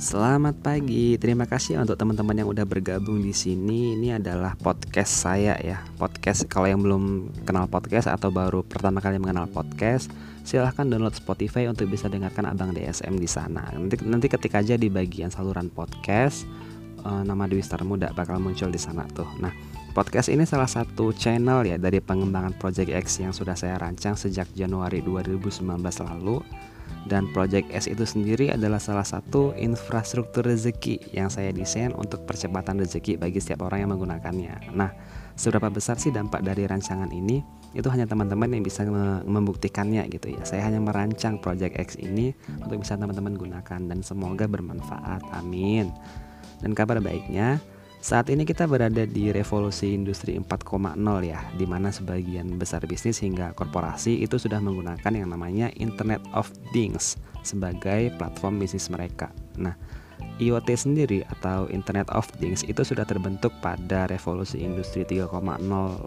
Selamat pagi. Terima kasih untuk teman-teman yang udah bergabung di sini. Ini adalah podcast saya ya. Podcast kalau yang belum kenal podcast atau baru pertama kali mengenal podcast, silahkan download Spotify untuk bisa dengarkan Abang DSM di sana. Nanti nanti ketik aja di bagian saluran podcast uh, nama Dwi Star Muda bakal muncul di sana tuh. Nah, podcast ini salah satu channel ya dari pengembangan Project X yang sudah saya rancang sejak Januari 2019 lalu dan Project S itu sendiri adalah salah satu infrastruktur rezeki yang saya desain untuk percepatan rezeki bagi setiap orang yang menggunakannya. Nah, seberapa besar sih dampak dari rancangan ini? Itu hanya teman-teman yang bisa membuktikannya gitu ya. Saya hanya merancang Project X ini untuk bisa teman-teman gunakan dan semoga bermanfaat. Amin. Dan kabar baiknya, saat ini kita berada di revolusi industri 4.0 ya, di mana sebagian besar bisnis hingga korporasi itu sudah menggunakan yang namanya Internet of Things sebagai platform bisnis mereka. Nah, IoT sendiri atau Internet of Things itu sudah terbentuk pada revolusi industri 3.0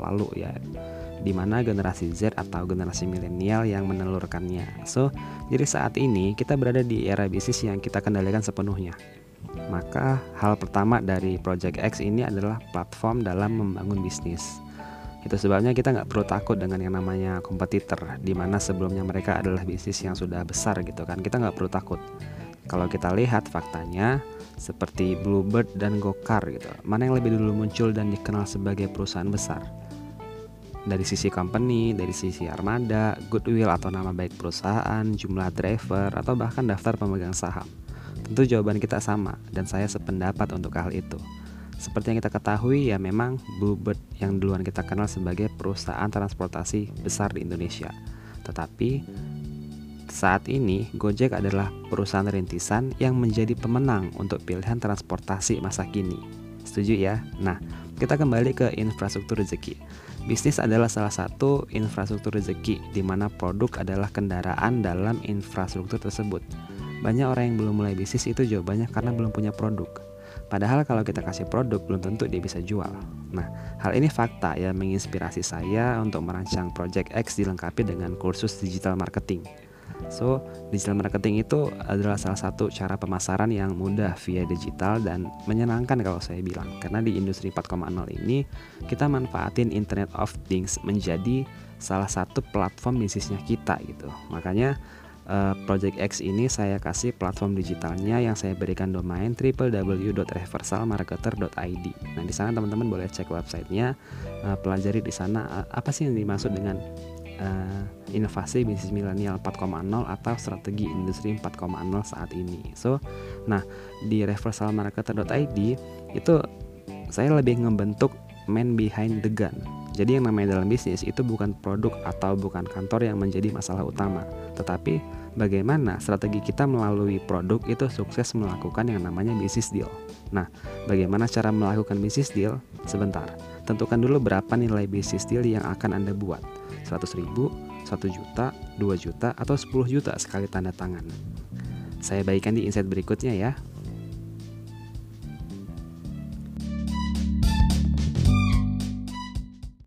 lalu ya di mana generasi Z atau generasi milenial yang menelurkannya. So, jadi saat ini kita berada di era bisnis yang kita kendalikan sepenuhnya. Maka hal pertama dari Project X ini adalah platform dalam membangun bisnis. Itu sebabnya kita nggak perlu takut dengan yang namanya kompetitor, di mana sebelumnya mereka adalah bisnis yang sudah besar gitu kan. Kita nggak perlu takut. Kalau kita lihat faktanya, seperti Bluebird dan Gokar gitu, mana yang lebih dulu muncul dan dikenal sebagai perusahaan besar? Dari sisi company, dari sisi armada, goodwill atau nama baik perusahaan, jumlah driver, atau bahkan daftar pemegang saham. Tentu jawaban kita sama dan saya sependapat untuk hal itu. Seperti yang kita ketahui ya memang Bluebird yang duluan kita kenal sebagai perusahaan transportasi besar di Indonesia. Tetapi saat ini Gojek adalah perusahaan rintisan yang menjadi pemenang untuk pilihan transportasi masa kini. Setuju ya? Nah, kita kembali ke infrastruktur rezeki. Bisnis adalah salah satu infrastruktur rezeki di mana produk adalah kendaraan dalam infrastruktur tersebut. Banyak orang yang belum mulai bisnis itu jawabannya karena belum punya produk. Padahal kalau kita kasih produk belum tentu dia bisa jual. Nah, hal ini fakta yang menginspirasi saya untuk merancang Project X dilengkapi dengan kursus digital marketing. So, digital marketing itu adalah salah satu cara pemasaran yang mudah via digital dan menyenangkan kalau saya bilang. Karena di industri 4.0 ini kita manfaatin Internet of Things menjadi salah satu platform bisnisnya kita gitu. Makanya uh, Project X ini saya kasih platform digitalnya yang saya berikan domain www.reversalmarketer.id. Nah di sana teman-teman boleh cek websitenya, uh, pelajari di sana uh, apa sih yang dimaksud dengan uh, inovasi bisnis milenial 4.0 atau strategi industri 4.0 saat ini. So, nah di reversalmarketer.id itu saya lebih membentuk man behind the gun. Jadi yang namanya dalam bisnis itu bukan produk atau bukan kantor yang menjadi masalah utama, tetapi bagaimana strategi kita melalui produk itu sukses melakukan yang namanya bisnis deal. Nah, bagaimana cara melakukan bisnis deal? Sebentar, tentukan dulu berapa nilai bisnis deal yang akan Anda buat. 100 ribu, 1 juta, 2 juta, atau 10 juta sekali tanda tangan. Saya bagikan di insight berikutnya ya.